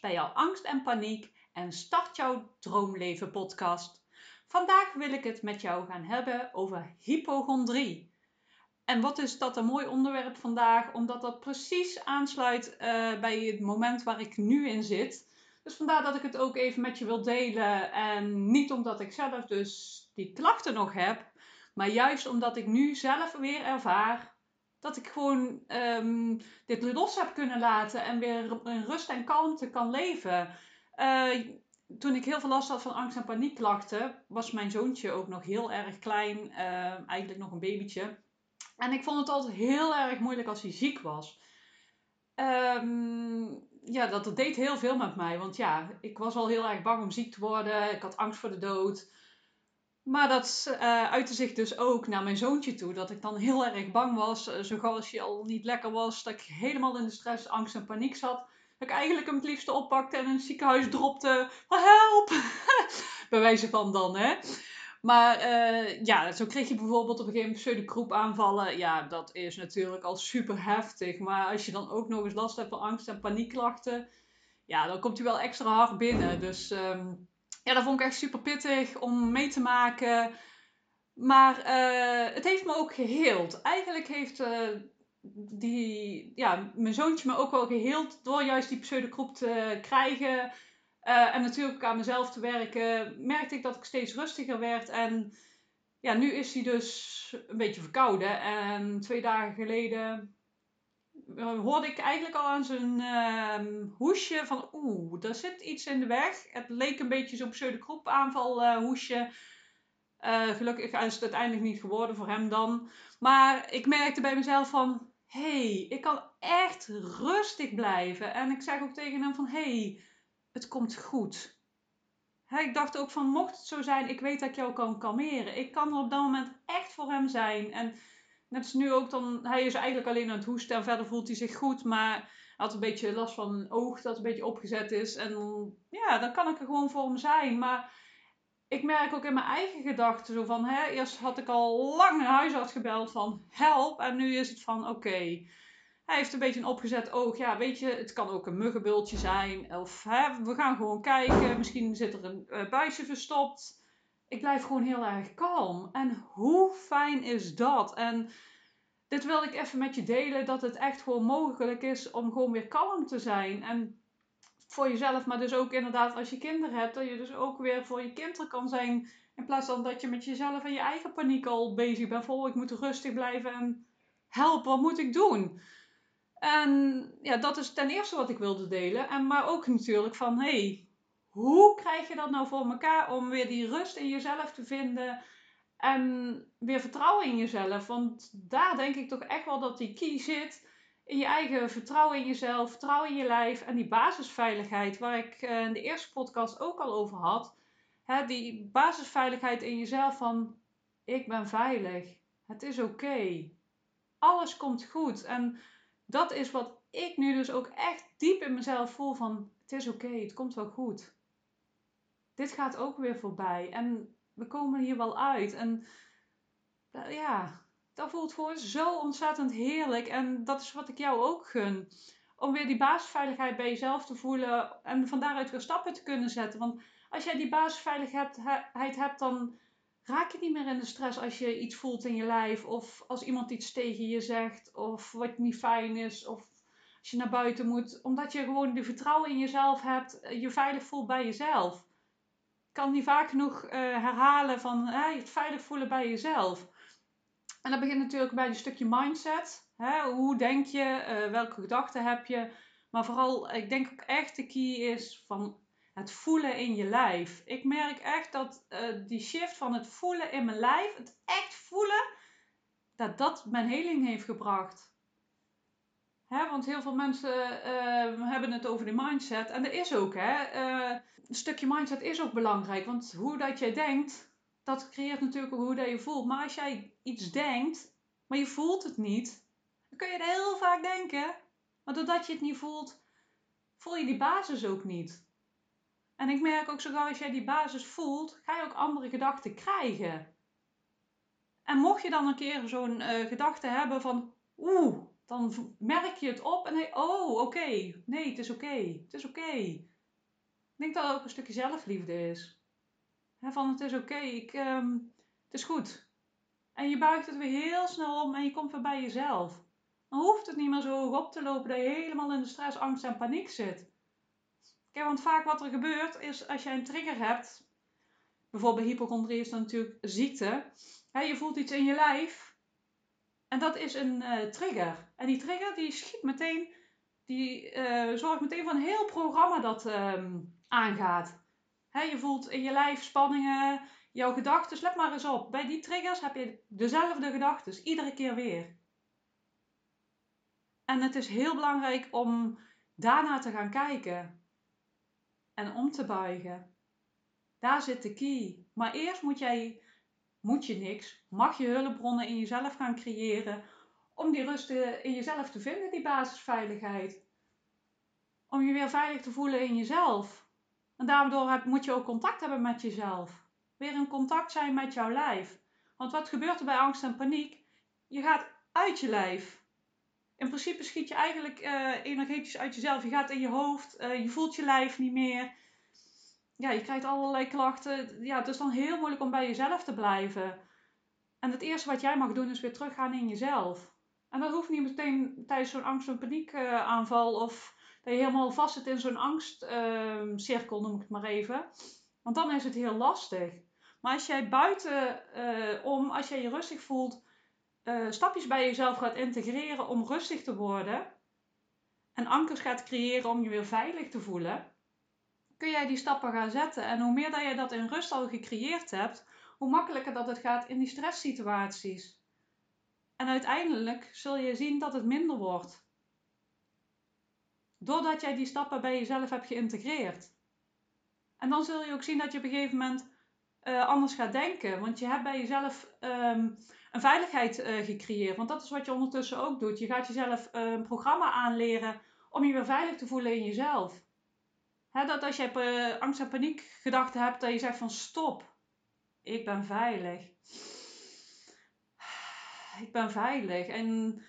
bij jouw angst en paniek en start jouw droomleven podcast. Vandaag wil ik het met jou gaan hebben over hypochondrie. En wat is dat een mooi onderwerp vandaag, omdat dat precies aansluit eh, bij het moment waar ik nu in zit. Dus vandaar dat ik het ook even met je wil delen. En niet omdat ik zelf dus die klachten nog heb, maar juist omdat ik nu zelf weer ervaar dat ik gewoon um, dit los heb kunnen laten en weer in rust en kalmte kan leven. Uh, toen ik heel veel last had van angst- en paniekklachten, was mijn zoontje ook nog heel erg klein, uh, eigenlijk nog een babytje. En ik vond het altijd heel erg moeilijk als hij ziek was. Um, ja, dat, dat deed heel veel met mij. Want ja, ik was al heel erg bang om ziek te worden. Ik had angst voor de dood. Maar dat uh, uitte zich dus ook naar mijn zoontje toe. Dat ik dan heel erg bang was. Uh, als hij al niet lekker was. Dat ik helemaal in de stress, angst en paniek zat. Dat ik eigenlijk hem het liefste oppakte en in het ziekenhuis dropte. Help! Bij wijze van dan, hè. Maar uh, ja, zo kreeg je bijvoorbeeld op een gegeven moment pseudokroep aanvallen. Ja, dat is natuurlijk al super heftig. Maar als je dan ook nog eens last hebt van angst- en paniekklachten. Ja, dan komt hij wel extra hard binnen. Dus... Um, ja, dat vond ik echt super pittig om mee te maken. Maar uh, het heeft me ook geheeld. Eigenlijk heeft uh, die, ja, mijn zoontje me ook wel geheeld door juist die pseudogroep te krijgen. Uh, en natuurlijk aan mezelf te werken, merkte ik dat ik steeds rustiger werd. En ja, nu is hij dus een beetje verkouden. En twee dagen geleden hoorde ik eigenlijk al aan zijn uh, hoesje van oeh, er zit iets in de weg. Het leek een beetje zo'n pseudogroep aanval uh, hoesje. Uh, gelukkig is het uiteindelijk niet geworden voor hem dan. Maar ik merkte bij mezelf van, hey, ik kan echt rustig blijven. En ik zeg ook tegen hem van, hey, het komt goed. Ik dacht ook van, mocht het zo zijn, ik weet dat ik jou kan kalmeren. Ik kan er op dat moment echt voor hem zijn. En Net als nu ook dan, hij is eigenlijk alleen aan het hoesten en verder voelt hij zich goed, maar hij had een beetje last van een oog dat een beetje opgezet is. En ja, dan kan ik er gewoon voor hem zijn. Maar ik merk ook in mijn eigen gedachten zo van, hè, eerst had ik al lang een huisarts gebeld van help. En nu is het van oké, hij heeft een beetje een opgezet oog. Ja, weet je, het kan ook een muggenbultje zijn. Of we gaan gewoon kijken, misschien zit er een uh, buisje verstopt ik blijf gewoon heel erg kalm. En hoe fijn is dat? En dit wil ik even met je delen, dat het echt gewoon mogelijk is om gewoon weer kalm te zijn. En voor jezelf, maar dus ook inderdaad als je kinderen hebt, dat je dus ook weer voor je kinderen kan zijn. In plaats van dat je met jezelf en je eigen paniek al bezig bent. Vol, ik moet rustig blijven en help, wat moet ik doen? En ja, dat is ten eerste wat ik wilde delen. En maar ook natuurlijk van, hey, hoe krijg je dat nou voor elkaar om weer die rust in jezelf te vinden en weer vertrouwen in jezelf? Want daar denk ik toch echt wel dat die key zit. In je eigen vertrouwen in jezelf, vertrouwen in je lijf en die basisveiligheid, waar ik eh, in de eerste podcast ook al over had. Hè, die basisveiligheid in jezelf van ik ben veilig, het is oké, alles komt goed. En dat is wat ik nu dus ook echt diep in mezelf voel van het is oké, het komt wel goed dit gaat ook weer voorbij. En we komen hier wel uit. En uh, ja, dat voelt gewoon zo ontzettend heerlijk. En dat is wat ik jou ook gun. Om weer die basisveiligheid bij jezelf te voelen. En van daaruit weer stappen te kunnen zetten. Want als jij die basisveiligheid hebt, dan raak je niet meer in de stress als je iets voelt in je lijf. Of als iemand iets tegen je zegt. Of wat niet fijn is. Of als je naar buiten moet. Omdat je gewoon die vertrouwen in jezelf hebt. Je veilig voelt bij jezelf kan niet vaak genoeg uh, herhalen van uh, het veilig voelen bij jezelf. En dat begint natuurlijk bij een stukje mindset. Hè? Hoe denk je? Uh, welke gedachten heb je? Maar vooral, ik denk ook echt de key is van het voelen in je lijf. Ik merk echt dat die shift van het voelen in mijn lijf, het echt voelen, dat dat mijn heling heeft gebracht. Want heel veel mensen uh, hebben het over de mindset. En dat is ook, hè. Uh, een stukje mindset is ook belangrijk. Want hoe dat jij denkt, dat creëert natuurlijk ook hoe dat je voelt. Maar als jij iets denkt, maar je voelt het niet, dan kun je het heel vaak denken. Maar doordat je het niet voelt, voel je die basis ook niet. En ik merk ook zo gauw als jij die basis voelt, ga je ook andere gedachten krijgen. En mocht je dan een keer zo'n uh, gedachte hebben van, oeh, dan merk je het op en denk oh, oké. Nee, het is oké. Het is oké. Ik denk dat het ook een stukje zelfliefde is. van het is oké, ik, ehm, het is goed. En je buigt het weer heel snel om en je komt weer bij jezelf. Dan hoeft het niet meer zo hoog op te lopen dat je helemaal in de stress, angst en paniek zit. Kijk, want vaak wat er gebeurt is als jij een trigger hebt, bijvoorbeeld hypochondrie is natuurlijk ziekte. je voelt iets in je lijf en dat is een uh, trigger. En die trigger die schiet meteen, die uh, zorgt meteen voor een heel programma dat um, aangaat. Hè, je voelt in je lijf spanningen, jouw gedachten. Let maar eens op. Bij die triggers heb je dezelfde gedachten, iedere keer weer. En het is heel belangrijk om daarna te gaan kijken en om te buigen. Daar zit de key. Maar eerst moet jij moet je niks. Mag je hulpbronnen in jezelf gaan creëren om die rust eh, in jezelf te vinden, die basisveiligheid. Om je weer veilig te voelen in jezelf. En daardoor moet je ook contact hebben met jezelf. Weer in contact zijn met jouw lijf. Want wat gebeurt er bij angst en paniek? Je gaat uit je lijf. In principe schiet je eigenlijk uh, energetisch uit jezelf. Je gaat in je hoofd, uh, je voelt je lijf niet meer ja, je krijgt allerlei klachten. Ja, het is dan heel moeilijk om bij jezelf te blijven. En het eerste wat jij mag doen is weer teruggaan in jezelf. En dat hoeft niet meteen tijdens zo'n angst- en paniekaanval of dat je helemaal vast zit in zo'n angstcirkel, noem ik het maar even. Want dan is het heel lastig. Maar als jij buiten uh, om, als jij je rustig voelt, uh, stapjes bij jezelf gaat integreren om rustig te worden en ankers gaat creëren om je weer veilig te voelen, kun jij die stappen gaan zetten. En hoe meer dat je dat in rust al gecreëerd hebt, hoe makkelijker dat het gaat in die stresssituaties. En uiteindelijk zul je zien dat het minder wordt. Doordat jij die stappen bij jezelf hebt geïntegreerd. En dan zul je ook zien dat je op een gegeven moment uh, anders gaat denken. Want je hebt bij jezelf um, een veiligheid uh, gecreëerd. Want dat is wat je ondertussen ook doet. Je gaat jezelf uh, een programma aanleren om je weer veilig te voelen in jezelf dat als je uh, angst en paniek gedachten hebt, dat je zegt van stop, ik ben veilig. Ik ben veilig. En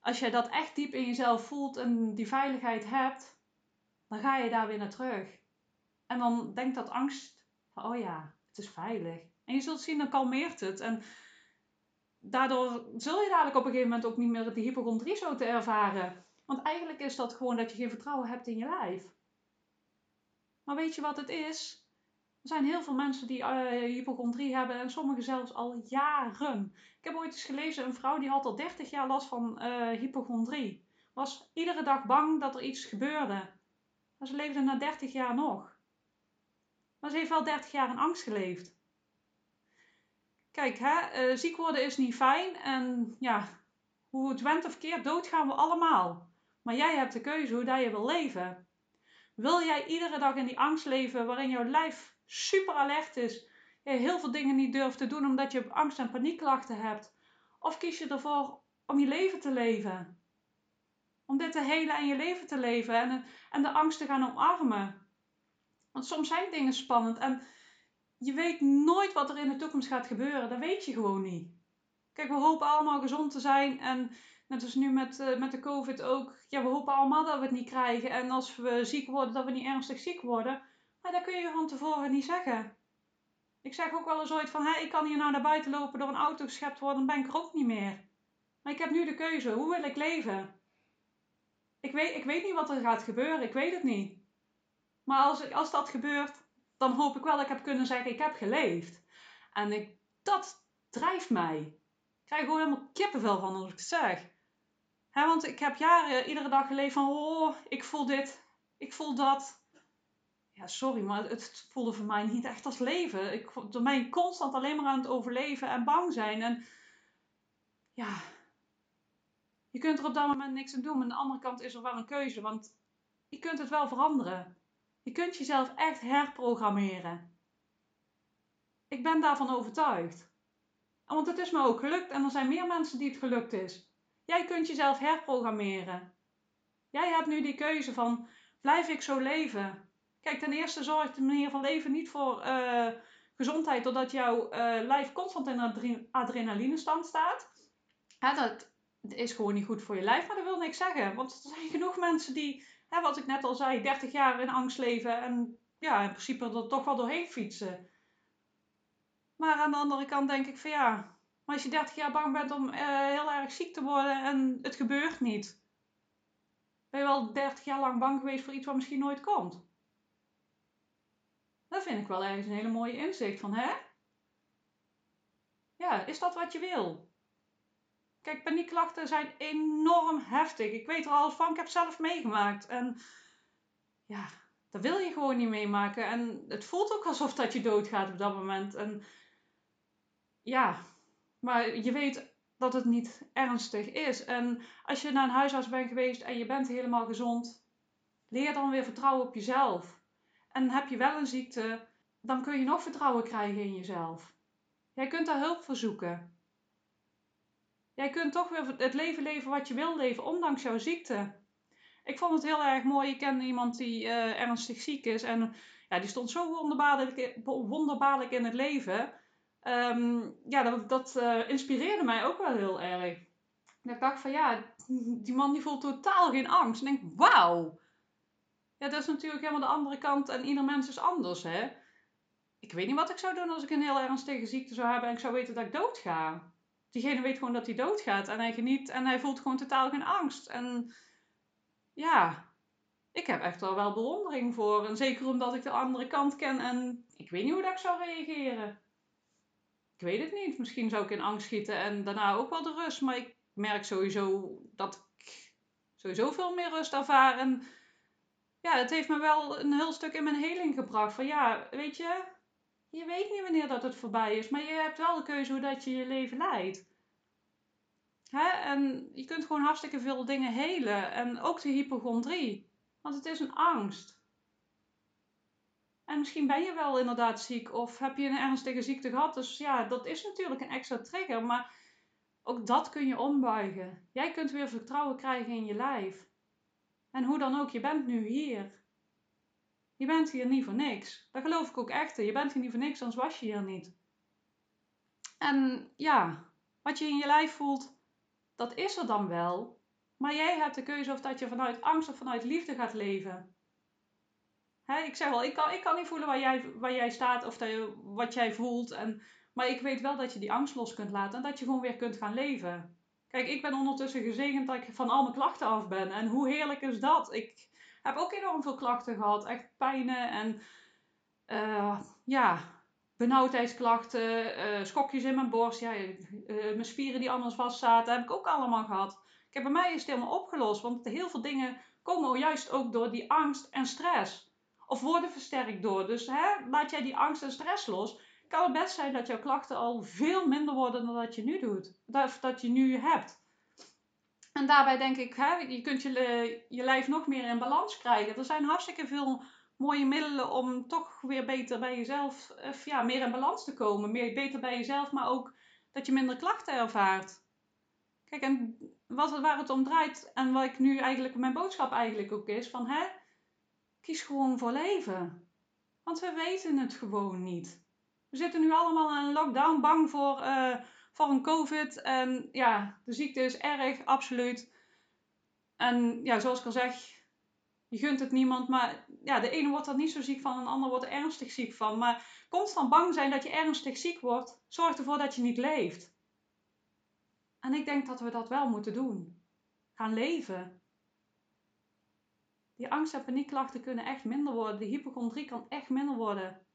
als je dat echt diep in jezelf voelt en die veiligheid hebt, dan ga je daar weer naar terug. En dan denkt dat angst van, oh ja, het is veilig. En je zult zien, dan kalmeert het. En daardoor zul je dadelijk op een gegeven moment ook niet meer die hypochondrie zo te ervaren. Want eigenlijk is dat gewoon dat je geen vertrouwen hebt in je lijf. Maar weet je wat het is? Er zijn heel veel mensen die uh, hypochondrie hebben en sommigen zelfs al jaren. Ik heb ooit eens gelezen, een vrouw die had al 30 jaar last van uh, hypochondrie. Was iedere dag bang dat er iets gebeurde. Ze leefde na 30 jaar nog. Maar ze heeft wel 30 jaar in angst geleefd. Kijk, hè, uh, ziek worden is niet fijn en ja, hoe het went of keert, dood gaan we allemaal. Maar jij hebt de keuze hoe dat je wil leven. Wil jij iedere dag in die angst leven waarin jouw lijf super alert is, je heel veel dingen niet durft te doen omdat je angst- en paniekklachten hebt? Of kies je ervoor om je leven te leven? Om dit te helen en je leven te leven en, en de angst te gaan omarmen? Want soms zijn dingen spannend en je weet nooit wat er in de toekomst gaat gebeuren. Dat weet je gewoon niet. Kijk, we hopen allemaal gezond te zijn en Net als nu met, uh, met de COVID ook. Ja, we hopen allemaal dat we het niet krijgen. En als we ziek worden, dat we niet ernstig ziek worden. Maar dat kun je van tevoren niet zeggen. Ik zeg ook wel eens ooit van, hé, ik kan hier nou naar buiten lopen, door een auto geschept worden, dan ben ik er ook niet meer. Maar ik heb nu de keuze, hoe wil ik leven? Ik weet, ik weet niet wat er gaat gebeuren, ik weet het niet. Maar als, als dat gebeurt, dan hoop ik wel dat ik heb kunnen zeggen, ik heb geleefd. En ik, dat drijft mij. Ik krijg gewoon helemaal kippenvel van als ik het zeg want ik heb jaren iedere dag geleefd van, oh, ik voel dit, ik voel dat. Ja, sorry, maar het voelde voor mij niet echt als leven. Ik door mij constant alleen maar aan het overleven en bang zijn. En ja, je kunt er op dat moment niks aan doen. Maar aan de andere kant is er wel een keuze, want je kunt het wel veranderen. Je kunt jezelf echt herprogrammeren. Ik ben daarvan overtuigd. Want het is me ook gelukt en er zijn meer mensen die het gelukt is. Jij kunt jezelf herprogrammeren. Jij hebt nu die keuze van, blijf ik zo leven? Kijk, ten eerste zorgt de manier van leven niet voor uh, gezondheid, doordat jouw uh, lijf constant in adre adrenalinestand staat. dat, is gewoon niet goed voor je lijf, maar dat wil niks zeggen. Want er zijn genoeg mensen die, hè, wat ik net al zei, 30 jaar in angst leven en ja, in principe er toch wel doorheen fietsen. Maar aan de andere kant denk ik van ja, maar als je 30 jaar bang bent om uh, heel erg ziek te worden en het gebeurt niet, ben je wel 30 jaar lang bang geweest voor iets wat misschien nooit komt. Dat vind ik wel ergens een hele mooie inzicht van, hè? Ja, is dat wat je wil? Kijk, paniekklachten zijn enorm heftig. Ik weet er alles van, ik heb zelf meegemaakt. En ja, dat wil je gewoon niet meemaken. En het voelt ook alsof dat je doodgaat op dat moment. En ja, maar je weet dat het niet ernstig is. En als je naar een huisarts bent geweest en je bent helemaal gezond, leer dan weer vertrouwen op jezelf. En heb je wel een ziekte, dan kun je nog vertrouwen krijgen in jezelf. Jij kunt daar hulp voor zoeken. Jij kunt toch weer het leven leven wat je wil leven, ondanks jouw ziekte. Ik vond het heel erg mooi. Ik ken iemand die uh, ernstig ziek is. En ja, die stond zo wonderbaarlijk, wonderbaarlijk in het leven. Um, ja, dat, dat uh, inspireerde mij ook wel heel erg. Dat ik dacht van ja, die man die voelt totaal geen angst. En ik denk, wauw. Ja, dat is natuurlijk helemaal de andere kant. En ieder mens is anders, hè. Ik weet niet wat ik zou doen als ik een heel ernstige ziekte zou hebben en ik zou weten dat ik dood ga diegene weet gewoon dat hij doodgaat en hij geniet en hij voelt gewoon totaal geen angst. En ja, ik heb echt wel wel bewondering voor. En zeker omdat ik de andere kant ken en ik weet niet hoe dat ik zou reageren. Ik weet het niet. Misschien zou ik in angst schieten en daarna ook wel de rust. Maar ik merk sowieso dat ik sowieso veel meer rust ervaar. En ja, het heeft me wel een heel stuk in mijn heling gebracht. Van ja, weet je, je weet niet wanneer dat het voorbij is, maar je hebt wel de keuze hoe dat je je leven leidt. Hè? En je kunt gewoon hartstikke veel dingen helen. En ook de hypochondrie. Want het is een angst. En misschien ben je wel inderdaad ziek of heb je een ernstige ziekte gehad. Dus ja, dat is natuurlijk een extra trigger. Maar ook dat kun je ombuigen. Jij kunt weer vertrouwen krijgen in je lijf. En hoe dan ook, je bent nu hier. Je bent hier niet voor niks. Dat geloof ik ook echt. Je bent hier niet voor niks, anders was je hier niet. En ja, wat je in je lijf voelt, dat is er dan wel. Maar jij hebt de keuze of dat je vanuit angst of vanuit liefde gaat leven. Ik zeg wel, ik kan, ik kan niet voelen waar jij, waar jij staat of wat jij voelt. En, maar ik weet wel dat je die angst los kunt laten en dat je gewoon weer kunt gaan leven. Kijk, ik ben ondertussen gezegend dat ik van al mijn klachten af ben. En hoe heerlijk is dat? Ik, heb ook enorm veel klachten gehad. Echt pijnen en uh, ja, benauwdheidsklachten, uh, schokjes in mijn borst. Ja, uh, mijn spieren die anders vast zaten, heb ik ook allemaal gehad. Heb bij mij is het helemaal opgelost. Want heel veel dingen komen juist ook door die angst en stress. Of worden versterkt door. Dus hè, laat jij die angst en stress los. Kan het best zijn dat jouw klachten al veel minder worden dan dat je nu doet. Of dat je nu hebt. En daarbij denk ik, hè, je kunt je, je lijf nog meer in balans krijgen. Er zijn hartstikke veel mooie middelen om toch weer beter bij jezelf, of ja, meer in balans te komen. Meer, beter bij jezelf, maar ook dat je minder klachten ervaart. Kijk, en wat, waar het om draait en wat ik nu eigenlijk, mijn boodschap eigenlijk ook is, van hè, kies gewoon voor leven. Want we weten het gewoon niet. We zitten nu allemaal in een lockdown, bang voor... Uh, voor een COVID. En ja, de ziekte is erg, absoluut. En ja, zoals ik al zeg, je gunt het niemand. Maar ja, de ene wordt er niet zo ziek van, de ander wordt er ernstig ziek van. Maar constant bang zijn dat je ernstig ziek wordt, zorgt ervoor dat je niet leeft. En ik denk dat we dat wel moeten doen. Gaan leven. Die angst- en paniekklachten kunnen echt minder worden. De hypochondrie kan echt minder worden.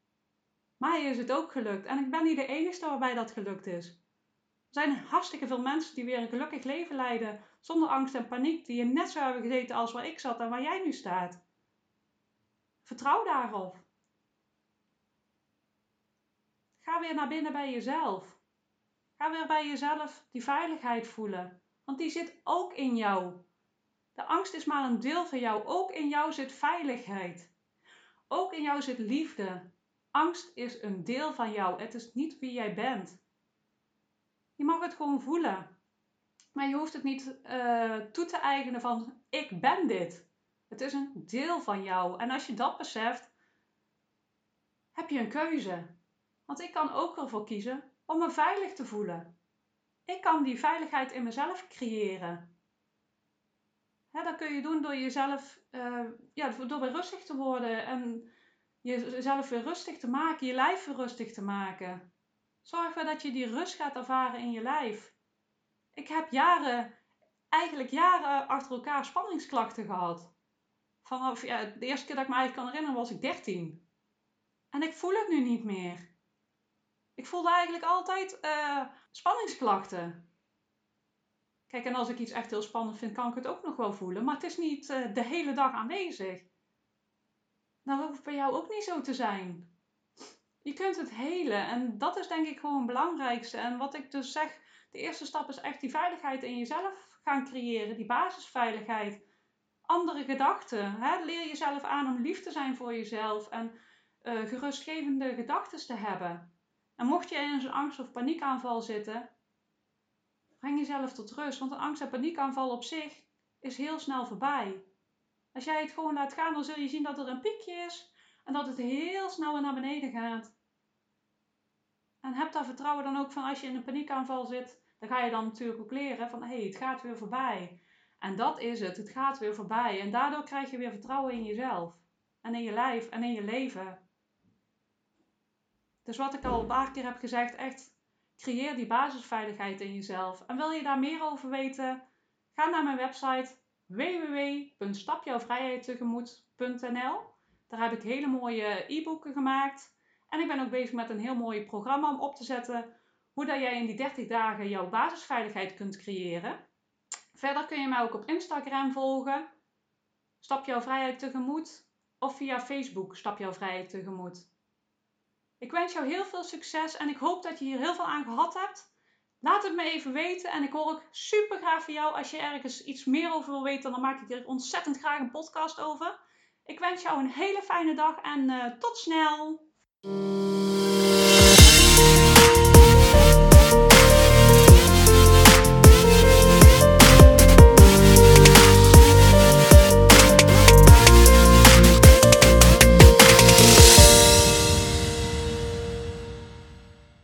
Mij is het ook gelukt. En ik ben niet de enige waarbij dat gelukt is. Er zijn hartstikke veel mensen die weer een gelukkig leven leiden. Zonder angst en paniek. Die je net zo hebben gezeten als waar ik zat en waar jij nu staat. Vertrouw daarop. Ga weer naar binnen bij jezelf. Ga weer bij jezelf die veiligheid voelen. Want die zit ook in jou. De angst is maar een deel van jou. Ook in jou zit veiligheid. Ook in jou zit liefde. Angst is een deel van jou. Het is niet wie jij bent. Je mag het gewoon voelen. Maar je hoeft het niet uh, toe te eigenen van ik ben dit. Het is een deel van jou. En als je dat beseft, heb je een keuze. Want ik kan ook ervoor kiezen om me veilig te voelen. Ik kan die veiligheid in mezelf creëren. Hè, dat kun je doen door jezelf, uh, ja, door weer rustig te worden en jezelf weer rustig te maken, je lijf weer rustig te maken. Zorg ervoor dat je die rust gaat ervaren in je lijf. Ik heb jaren, eigenlijk jaren achter elkaar spanningsklachten gehad. Vanaf ja, de eerste keer dat ik me eigenlijk kan herinneren was ik 13. En ik voel het nu niet meer. Ik voelde eigenlijk altijd uh, spanningsklachten. Kijk, en als ik iets echt heel spannend vind, kan ik het ook nog wel voelen. Maar het is niet uh, de hele dag aanwezig. Nou hoeft bij jou ook niet zo te zijn. Je kunt het helen en dat is denk ik gewoon het belangrijkste. En wat ik dus zeg, de eerste stap is echt die veiligheid in jezelf gaan creëren, die basisveiligheid. Andere gedachten. Hè? Leer jezelf aan om lief te zijn voor jezelf en uh, gerustgevende gedachten te hebben. En mocht je in zo'n angst- of paniekaanval zitten, breng jezelf tot rust. Want een angst- en paniekaanval op zich is heel snel voorbij. Als jij het gewoon laat gaan, dan zul je zien dat er een piekje is en dat het heel snel weer naar beneden gaat. En heb daar vertrouwen dan ook van als je in een paniekaanval zit, dan ga je dan natuurlijk ook leren van hé, hey, het gaat weer voorbij. En dat is het, het gaat weer voorbij. En daardoor krijg je weer vertrouwen in jezelf en in je lijf en in je leven. Dus wat ik al een paar keer heb gezegd, echt creëer die basisveiligheid in jezelf. En wil je daar meer over weten? Ga naar mijn website www.stapjouwvrijheidtegemoet.nl. Daar heb ik hele mooie e-boeken gemaakt. En ik ben ook bezig met een heel mooi programma om op te zetten hoe dat jij in die 30 dagen jouw basisveiligheid kunt creëren. Verder kun je mij ook op Instagram volgen. Stap jouw vrijheid tegemoet. Of via Facebook Stap jouw vrijheid tegemoet. Ik wens jou heel veel succes en ik hoop dat je hier heel veel aan gehad hebt. Laat het me even weten en ik hoor ook super graag van jou. Als je ergens iets meer over wil weten, dan maak ik er ontzettend graag een podcast over. Ik wens jou een hele fijne dag en uh, tot snel!